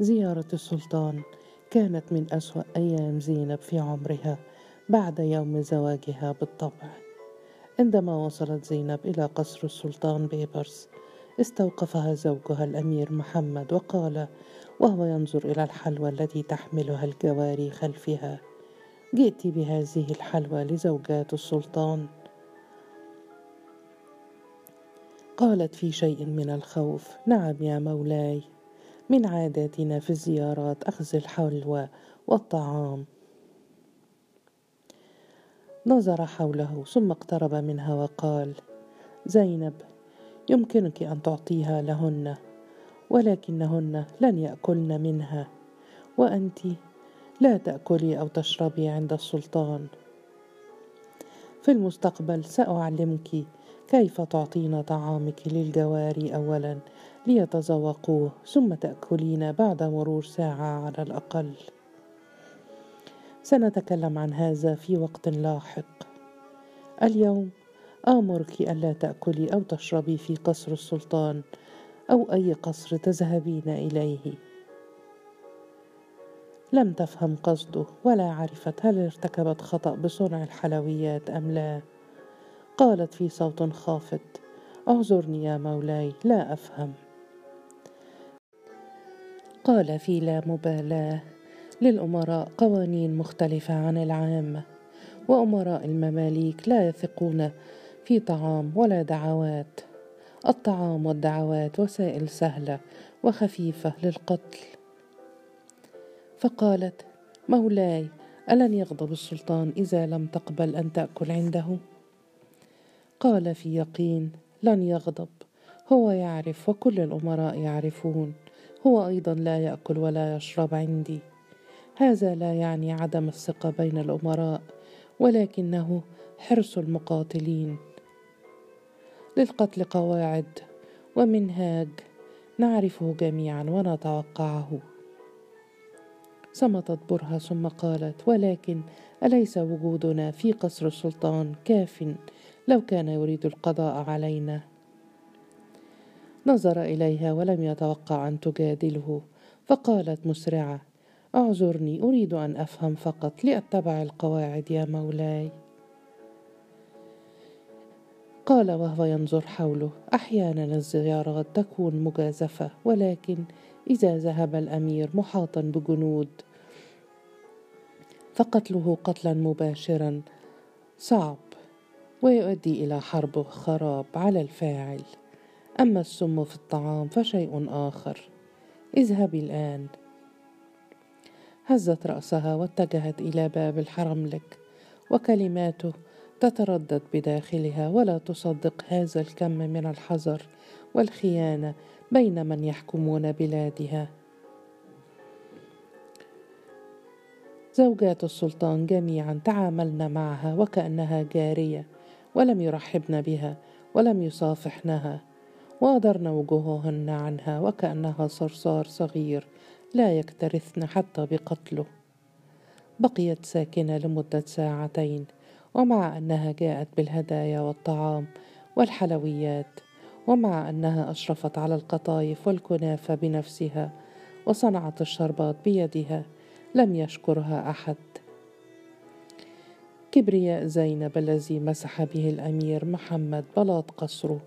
زيارة السلطان كانت من أسوأ أيام زينب في عمرها بعد يوم زواجها بالطبع. عندما وصلت زينب إلى قصر السلطان بيبرس استوقفها زوجها الأمير محمد وقال وهو ينظر إلى الحلوى التي تحملها الجواري خلفها. جئت بهذه الحلوى لزوجات السلطان. قالت في شيء من الخوف نعم يا مولاي. من عاداتنا في الزيارات أخذ الحلوى والطعام. نظر حوله ثم اقترب منها وقال زينب يمكنك أن تعطيها لهن ولكنهن لن يأكلن منها وأنت لا تأكلي أو تشربي عند السلطان. في المستقبل سأعلمك كيف تعطين طعامك للجواري اولا. ليتذوقوه ثم تأكلين بعد مرور ساعة على الأقل. سنتكلم عن هذا في وقت لاحق. اليوم آمرك ألا تأكلي أو تشربي في قصر السلطان أو أي قصر تذهبين إليه. لم تفهم قصده ولا عرفت هل ارتكبت خطأ بصنع الحلويات أم لا. قالت في صوت خافت اعذرني يا مولاي لا أفهم. قال في لا مبالاة للأمراء قوانين مختلفة عن العامه وأمراء المماليك لا يثقون في طعام ولا دعوات. الطعام والدعوات وسائل سهلة وخفيفة للقتل. فقالت مولاي ألن يغضب السلطان إذا لم تقبل أن تأكل عنده؟ قال في يقين لن يغضب هو يعرف وكل الأمراء يعرفون. هو أيضا لا يأكل ولا يشرب عندي. هذا لا يعني عدم الثقة بين الأمراء ولكنه حرص المقاتلين. للقتل قواعد ومنهاج نعرفه جميعا ونتوقعه. صمتت برهة ثم قالت ولكن أليس وجودنا في قصر السلطان كاف لو كان يريد القضاء علينا؟ نظر إليها ولم يتوقع أن تجادله فقالت مسرعة أعذرني أريد أن أفهم فقط لأتبع القواعد يا مولاي. قال وهو ينظر حوله أحيانا الزيارات تكون مجازفة ولكن إذا ذهب الأمير محاطا بجنود فقتله قتلا مباشرا صعب ويؤدي إلى حرب وخراب على الفاعل. أما السم في الطعام فشيء آخر. اذهبي الآن. هزت رأسها واتجهت إلى باب الحرملك وكلماته تتردد بداخلها ولا تصدق هذا الكم من الحذر والخيانة بين من يحكمون بلادها. زوجات السلطان جميعا تعاملن معها وكأنها جارية ولم يرحبن بها ولم يصافحنها. وادرن وجوههن عنها وكأنها صرصار صغير لا يكترثن حتى بقتله. بقيت ساكنة لمدة ساعتين ومع أنها جاءت بالهدايا والطعام والحلويات ومع أنها أشرفت على القطايف والكنافة بنفسها وصنعت الشربات بيدها لم يشكرها أحد. كبرياء زينب الذي مسح به الأمير محمد بلاط قصره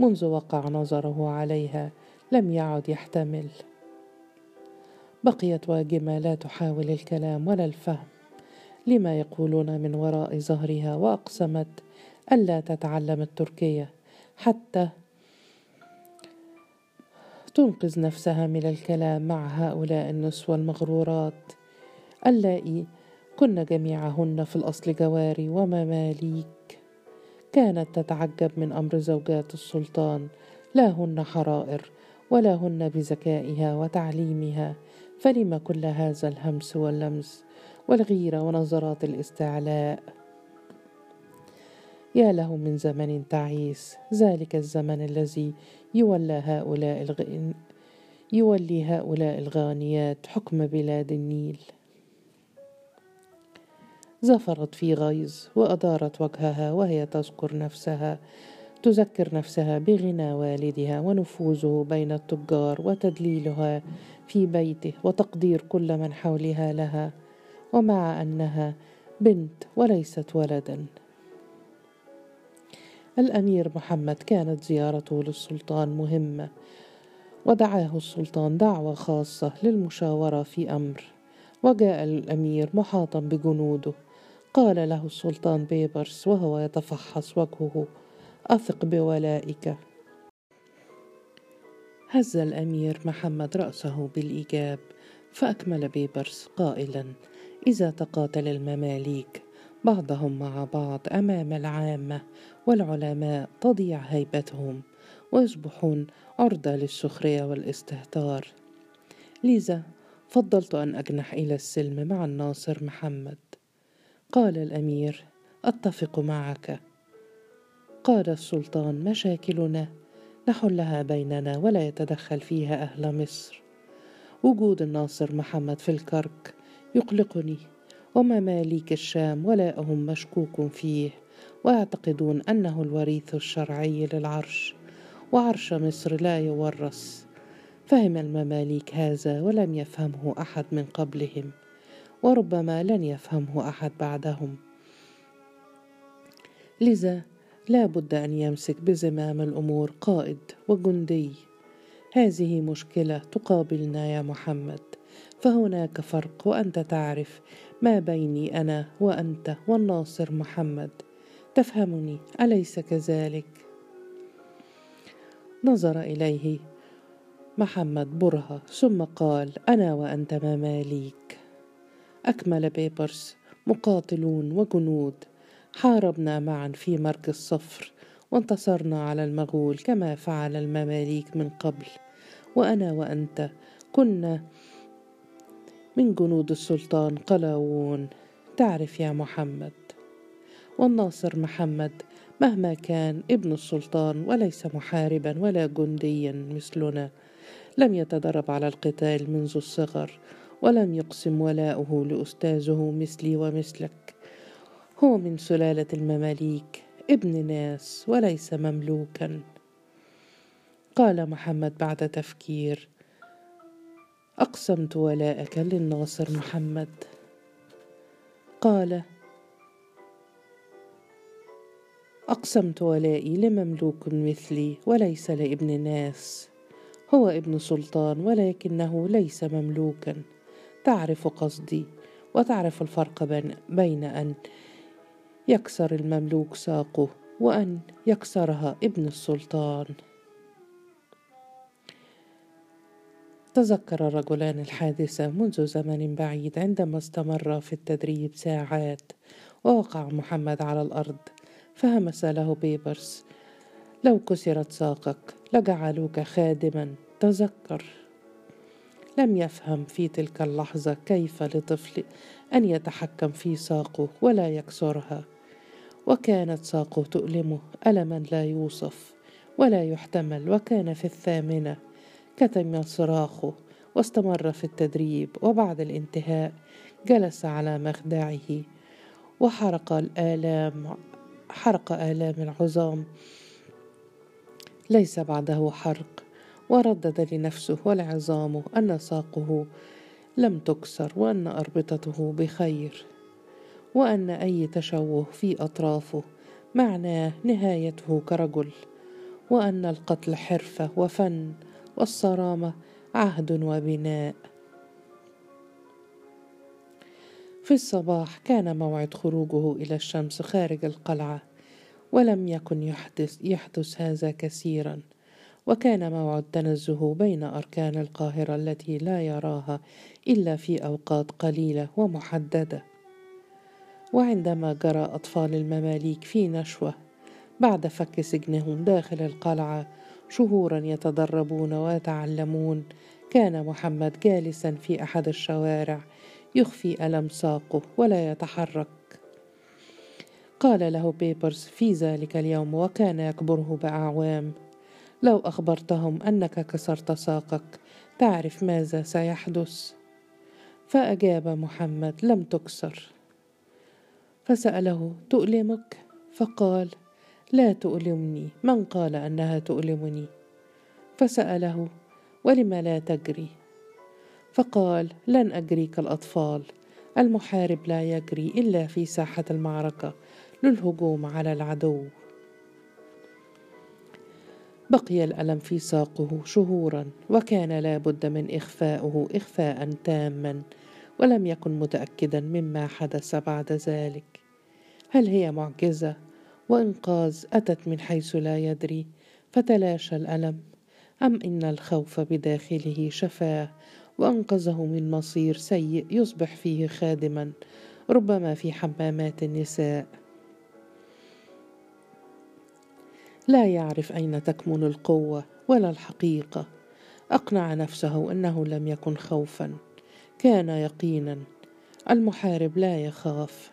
منذ وقع نظره عليها لم يعد يحتمل. بقيت واجمه لا تحاول الكلام ولا الفهم. لما يقولون من وراء ظهرها وأقسمت الا تتعلم التركية حتى تنقذ نفسها من الكلام مع هؤلاء النسوة المغرورات. اللائي كن جميعهن في الأصل جواري ومماليك. كانت تتعجب من أمر زوجات السلطان. لا هن حرائر ولا هن بذكائها وتعليمها. فلم كل هذا الهمس واللمس والغيرة ونظرات الاستعلاء؟ يا له من زمن تعيس ذلك الزمن الذي يولى هؤلاء الغ... يولي هؤلاء الغانيات حكم بلاد النيل. زفرت في غيظ وأدارت وجهها وهي تذكر نفسها تذكر نفسها بغنى والدها ونفوذه بين التجار وتدليلها في بيته وتقدير كل من حولها لها ومع أنها بنت وليست ولدا. الأمير محمد كانت زيارته للسلطان مهمة ودعاه السلطان دعوة خاصة للمشاورة في أمر وجاء الأمير محاطا بجنوده قال له السلطان بيبرس وهو يتفحص وجهه. أثق بولائك. هز الأمير محمد رأسه بالإيجاب فأكمل بيبرس قائلا إذا تقاتل المماليك بعضهم مع بعض أمام العامة والعلماء تضيع هيبتهم ويصبحون عرضة للسخرية والاستهتار. لذا فضلت أن أجنح إلى السلم مع الناصر محمد. قال الأمير أتفق معك. قال السلطان مشاكلنا نحلها بيننا ولا يتدخل فيها أهل مصر. وجود الناصر محمد في الكرك يقلقني ومماليك الشام ولاءهم مشكوك فيه. ويعتقدون أنه الوريث الشرعي للعرش وعرش مصر لا يورث. فهم المماليك هذا ولم يفهمه أحد من قبلهم. وربما لن يفهمه أحد بعدهم. لذا لا بد أن يمسك بزمام الأمور قائد وجندي. هذه مشكلة تقابلنا يا محمد فهناك فرق وأنت تعرف ما بيني أنا وأنت والناصر محمد. تفهمني أليس كذلك؟ نظر إليه محمد برهة ثم قال أنا وأنت مماليك أكمل بيبرس مقاتلون وجنود. حاربنا معا في مركز صفر وانتصرنا على المغول كما فعل المماليك من قبل. وأنا وأنت كنا من جنود السلطان قلاوون. تعرف يا محمد والناصر محمد مهما كان ابن السلطان وليس محاربا ولا جنديا مثلنا لم يتدرب على القتال منذ الصغر. ولم يقسم ولاؤه لأستاذه مثلي ومثلك. هو من سلالة المماليك ابن ناس وليس مملوكا. قال محمد بعد تفكير أقسمت ولاءك للناصر محمد. قال أقسمت ولائي لمملوك مثلي وليس لابن ناس. هو ابن سلطان ولكنه ليس مملوكا. تعرف قصدي وتعرف الفرق بين أن يكسر المملوك ساقه وأن يكسرها ابن السلطان. تذكر الرجلان الحادثة منذ زمن بعيد عندما استمر في التدريب ساعات ووقع محمد على الأرض فهمس له بيبرس. لو كسرت ساقك لجعلوك خادما تذكر. لم يفهم في تلك اللحظة كيف لطفل أن يتحكم في ساقه ولا يكسرها. وكانت ساقه تؤلمه ألما لا يوصف ولا يحتمل وكان في الثامنة. كتم صراخه واستمر في التدريب وبعد الانتهاء جلس على مخدعه. وحرق الآلام حرق آلام العظام. ليس بعده حرق. وردد لنفسه ولعظامه أن ساقه لم تكسر وأن أربطته بخير وأن أي تشوه في أطرافه معناه نهايته كرجل وأن القتل حرفة وفن والصرامة عهد وبناء. في الصباح كان موعد خروجه إلى الشمس خارج القلعة ولم يكن يحدث, يحدث هذا كثيرا. وكان موعد تنزه بين أركان القاهرة التي لا يراها إلا في أوقات قليلة ومحددة. وعندما جرى أطفال المماليك في نشوة بعد فك سجنهم داخل القلعة شهورا يتدربون ويتعلمون كان محمد جالسا في أحد الشوارع يخفي ألم ساقه ولا يتحرك. قال له بيبرز في ذلك اليوم وكان يكبره بأعوام. لو أخبرتهم أنك كسرت ساقك تعرف ماذا سيحدث. فأجاب محمد لم تكسر. فسأله تؤلمك؟ فقال لا تؤلمني. من قال أنها تؤلمني؟ فسأله ولم لا تجري؟ فقال لن اجري كالاطفال المحارب لا يجري إلا في ساحة المعركة للهجوم على العدو. بقي الألم في ساقه شهورا وكان لا بد من إخفاؤه اخفاء تاما ولم يكن متاكدا مما حدث بعد ذلك. هل هي معجزة؟ وإنقاذ أتت من حيث لا يدري. فتلاشى الألم. أم إن الخوف بداخله شفاه؟ وأنقذه من مصير سيء يصبح فيه خادما. ربما في حمامات النساء. لا يعرف أين تكمن القوة ولا الحقيقة. أقنع نفسه أنه لم يكن خوفا. كان يقينا. المحارب لا يخاف.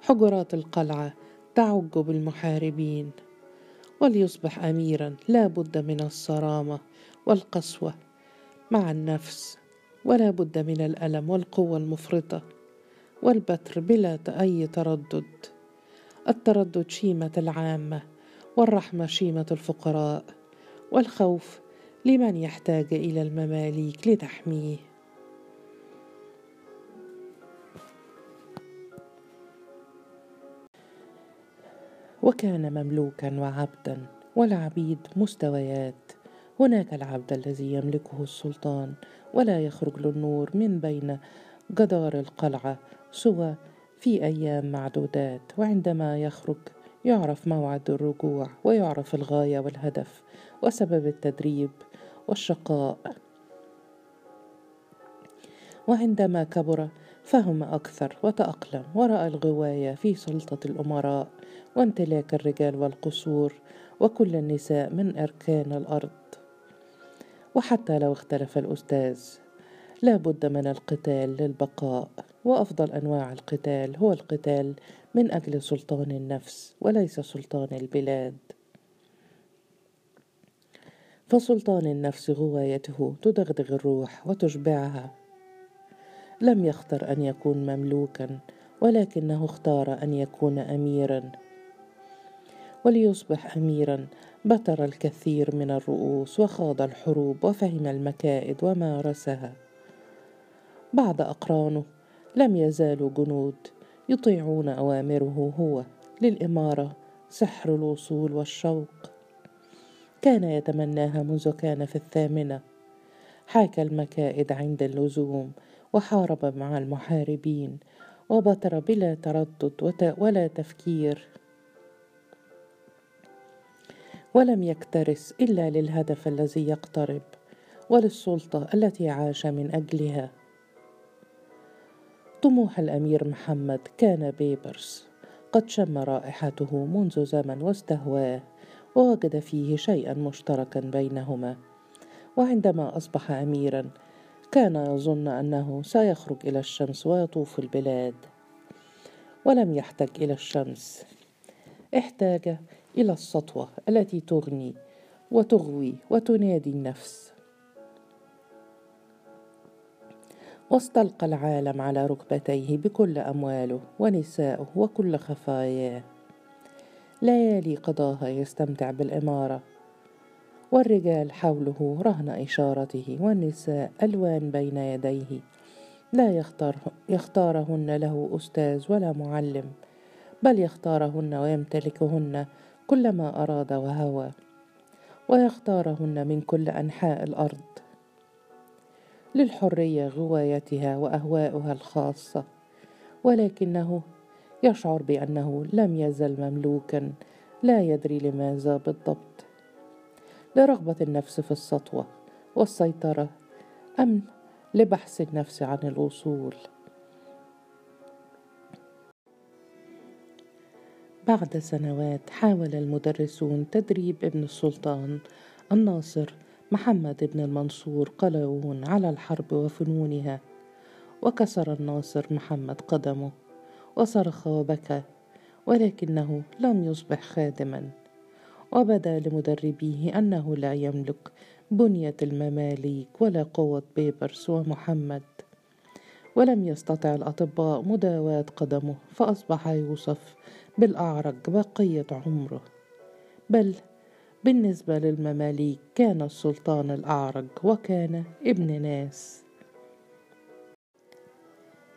حجرات القلعة تعج بالمحاربين. وليصبح اميرا لا بد من الصرامة والقسوة مع النفس ولا بد من الألم والقوة المفرطة والبتر بلا اي تردد. التردد شيمة العامة. والرحمة شيمة الفقراء والخوف لمن يحتاج إلى المماليك لتحميه وكان مملوكا وعبدا والعبيد مستويات هناك العبد الذي يملكه السلطان ولا يخرج للنور من بين جدار القلعة سوى في أيام معدودات وعندما يخرج يعرف موعد الرجوع ويعرف الغاية والهدف وسبب التدريب والشقاء. وعندما كبر فهم أكثر وتأقلم ورأى الغواية في سلطة الأمراء وامتلاك الرجال والقصور وكل النساء من أركان الأرض. وحتى لو اختلف الأستاذ لا بد من القتال للبقاء. وأفضل أنواع القتال هو القتال من أجل سلطان النفس وليس سلطان البلاد. فسلطان النفس غوايته تدغدغ الروح وتشبعها. لم يختر أن يكون مملوكا ولكنه اختار أن يكون اميرا. وليصبح اميرا بتر الكثير من الرؤوس وخاض الحروب وفهم المكائد ومارسها. بعد أقرانه لم يزالوا جنود يطيعون أوامره هو للإمارة سحر الوصول والشوق. كان يتمناها منذ كان في الثامنة. حاك المكائد عند اللزوم وحارب مع المحاربين وبتر بلا تردد ولا تفكير. ولم يكترث إلا للهدف الذي يقترب وللسلطة التي عاش من أجلها. طموح الأمير محمد كان بيبرس. قد شم رائحته منذ زمن واستهواه ووجد فيه شيئا مشتركا بينهما. وعندما أصبح اميرا كان يظن أنه سيخرج إلى الشمس ويطوف البلاد. ولم يحتج إلى الشمس. احتاج إلى السطوة التي تغني وتغوي وتنادي النفس. واستلقى العالم على ركبتيه بكل أمواله ونسائه وكل خفاياه. ليالي قضاها يستمتع بالإمارة. والرجال حوله رهن إشارته والنساء ألوان بين يديه. لا يختار يختارهن له أستاذ ولا معلم بل يختارهن ويمتلكهن كلما أراد وهوى. ويختارهن من كل أنحاء الأرض. للحرية غوايتها واهواؤها الخاصة ولكنه يشعر بأنه لم يزل مملوكا لا يدري لماذا بالضبط. لرغبة النفس في السطوة والسيطرة ام لبحث النفس عن الوصول. بعد سنوات حاول المدرسون تدريب ابن السلطان الناصر محمد بن المنصور قلاوون على الحرب وفنونها. وكسر الناصر محمد قدمه وصرخ وبكى ولكنه لم يصبح خادما. وبدأ لمدربيه أنه لا يملك بنية المماليك ولا قوة بيبرس ومحمد. ولم يستطع الأطباء مداواة قدمه فأصبح يوصف بالاعرج بقية عمره. بل بالنسبة للمماليك كان السلطان الأعرج وكان ابن ناس.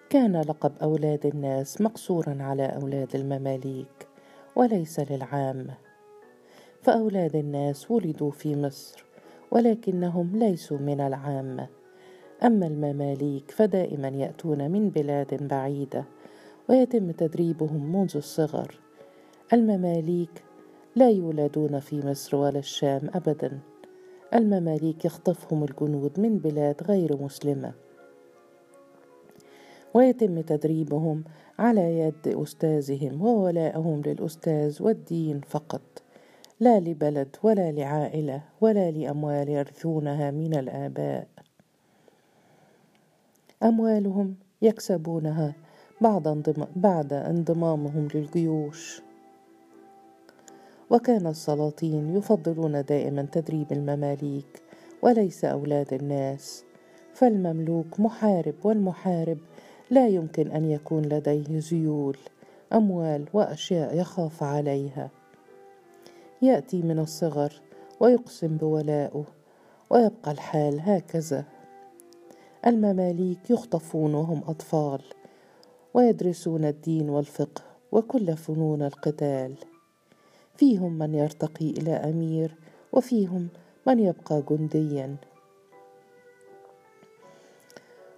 كان لقب أولاد الناس مقصورا على أولاد المماليك وليس للعامة فأولاد الناس ولدوا في مصر ولكنهم ليسوا من العامة أما المماليك فدائما يأتون من بلاد بعيدة ويتم تدريبهم منذ الصغر. المماليك لا يولدون في مصر ولا الشام أبدا. المماليك يخطفهم الجنود من بلاد غير مسلمة. ويتم تدريبهم على يد أستاذهم وولائهم للأستاذ والدين فقط. لا لبلد ولا لعائلة ولا لأموال يرثونها من الآباء. أموالهم يكسبونها بعد انضمامهم للجيوش. وكان السلاطين يفضلون دائما تدريب المماليك وليس أولاد الناس. فالمملوك محارب والمحارب لا يمكن أن يكون لديه ذيول أموال وأشياء يخاف عليها. يأتي من الصغر ويقسم بولائه ويبقى الحال هكذا. المماليك يخطفون وهم أطفال ويدرسون الدين والفقه وكل فنون القتال. فيهم من يرتقي إلى أمير وفيهم من يبقى جنديا.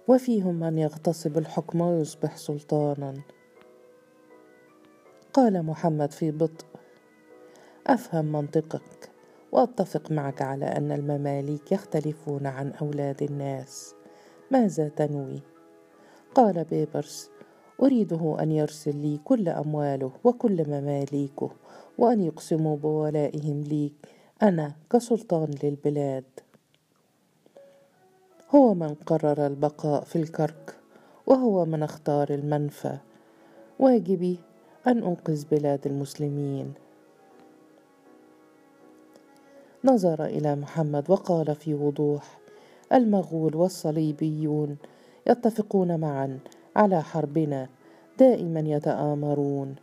وفيهم من يغتصب الحكم ويصبح سلطانا. قال محمد في بطء أفهم منطقك وأتفق معك على أن المماليك يختلفون عن أولاد الناس. ماذا تنوي؟ قال بيبرس أريده أن يرسل لي كل أمواله وكل مماليكه وأن يقسموا بولائهم لي أنا كسلطان للبلاد. هو من قرر البقاء في الكرك وهو من اختار المنفى. واجبي أن أنقذ بلاد المسلمين. نظر إلى محمد وقال في وضوح المغول والصليبيون يتفقون معا على حربنا دائما يتآمرون.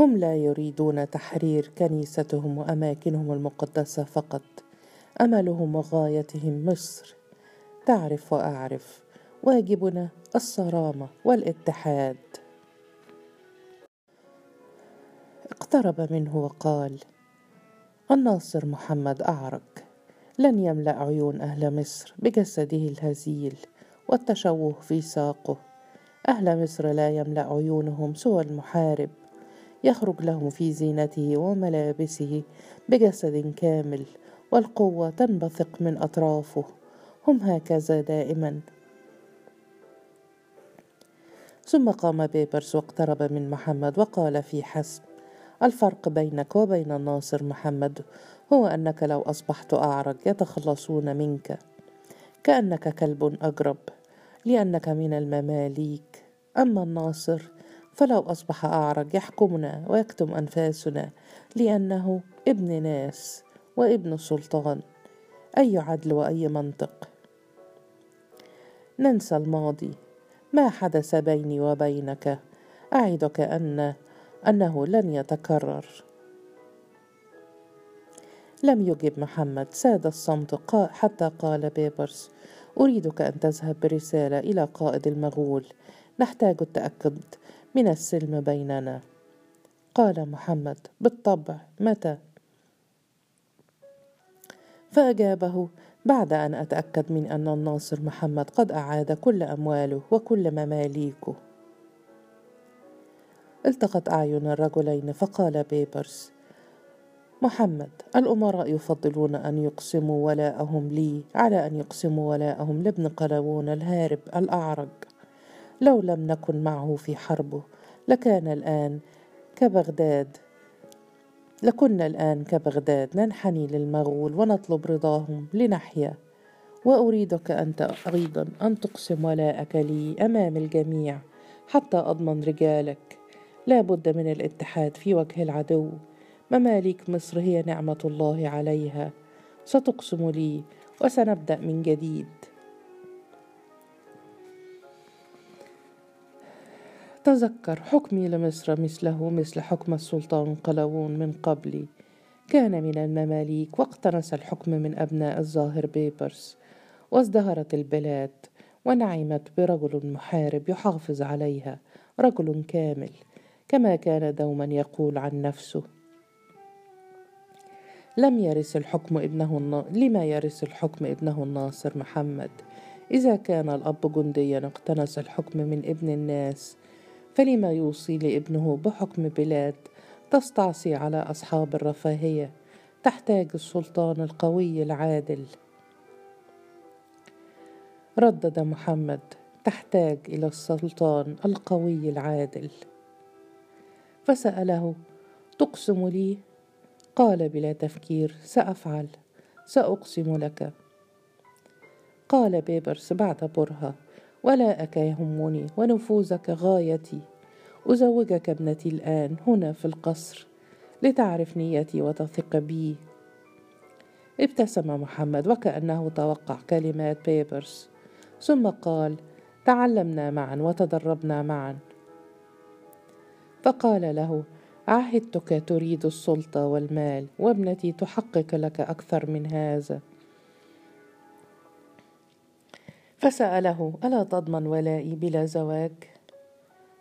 هم لا يريدون تحرير كنيستهم وأماكنهم المقدسة فقط. أملهم وغايتهم مصر. تعرف وأعرف واجبنا الصرامة والاتحاد. اقترب منه وقال الناصر محمد أعرج. لن يملأ عيون أهل مصر بجسده الهزيل والتشوه في ساقه. أهل مصر لا يملأ عيونهم سوى المحارب. يخرج لهم في زينته وملابسه بجسد كامل والقوة تنبثق من أطرافه. هم هكذا دائما. ثم قام بيبرس واقترب من محمد وقال في حسب الفرق بينك وبين الناصر محمد هو أنك لو أصبحت أعرج يتخلصون منك. كأنك كلب أجرب لأنك من المماليك. أما الناصر فلو أصبح أعرج يحكمنا ويكتم أنفاسنا لأنه ابن ناس وابن السلطان أي عدل وأي منطق. ننسى الماضي ما حدث بيني وبينك؟ أعدك أن أنه لن يتكرر. لم يجب محمد ساد الصمت حتى قال بيبرس أريدك أن تذهب برسالة إلى قائد المغول. نحتاج التأكد من السلم بيننا. قال محمد بالطبع متى؟ فأجابه بعد أن أتأكد من أن الناصر محمد قد أعاد كل أمواله وكل مماليكه. التقت أعين الرجلين فقال بيبرس محمد الأمراء يفضلون أن يقسموا ولاءهم لي على أن يقسموا ولاءهم لابن قلاوون الهارب الأعرج. لو لم نكن معه في حربه لكان الآن كبغداد. لكنا الآن كبغداد ننحني للمغول ونطلب رضاهم لنحيا. وأريدك أنت أيضا أن تقسم ولاءك لي أمام الجميع حتى أضمن رجالك. لا بد من الاتحاد في وجه العدو. مماليك مصر هي نعمة الله عليها. ستقسم لي وسنبدأ من جديد. تذكر حكمي لمصر مثله مثل حكم السلطان قلاوون من قبلي كان من المماليك واقتنص الحكم من أبناء الظاهر بيبرس. وازدهرت البلاد ونعمت برجل محارب يحافظ عليها رجل كامل كما كان دوما يقول عن نفسه. لم يرث الحكم ابنه النا... لما يرث الحكم ابنه الناصر محمد. إذا كان الأب جنديا اقتنص الحكم من ابن الناس. فلما يوصي لابنه بحكم بلاد تستعصي على أصحاب الرفاهية تحتاج السلطان القوي العادل. ردد محمد تحتاج إلى السلطان القوي العادل. فسأله تقسم لي؟ قال بلا تفكير سأفعل سأقسم لك. قال بيبرس بعد برهة ولاءك يهمني ونفوذك غايتي. أزوجك ابنتي الآن هنا في القصر لتعرف نيتي وتثق بي. ابتسم محمد وكأنه توقع كلمات بيبرس. ثم قال تعلمنا معا وتدربنا معا. فقال له عهدتك تريد السلطة والمال وابنتي تحقق لك أكثر من هذا. فسأله ألا تضمن ولائي بلا زواج؟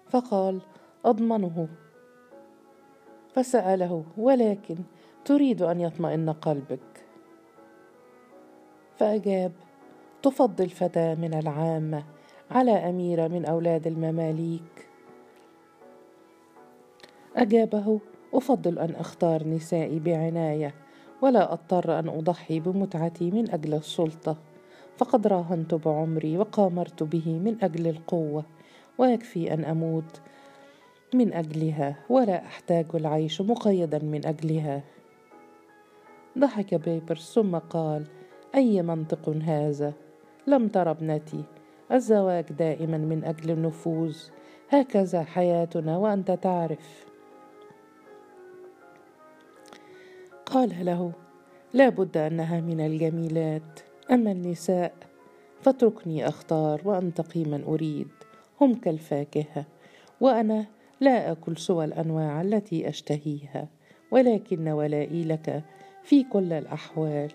فقال أضمنه. فسأله ولكن تريد أن يطمئن قلبك. فأجاب تفضل فتاة من العامة على أميرة من أولاد المماليك. أجابه أفضل أن أختار نسائي بعناية ولا أضطر أن أضحي بمتعتي من أجل السلطة. فقد راهنت بعمري وقامرت به من أجل القوة ويكفي أن أموت من أجلها ولا أحتاج العيش مقيدا من أجلها. ضحك بيبرس ثم قال أي منطق هذا؟ لم تر ابنتي. الزواج دائما من أجل النفوذ. هكذا حياتنا وأنت تعرف. قال له لا بد أنها من الجميلات. أما النساء فاتركني أختار وانتقي من أريد هم كالفاكهة وأنا لا آكل سوى الأنواع التي أشتهيها ولكن ولائي لك في كل الأحوال.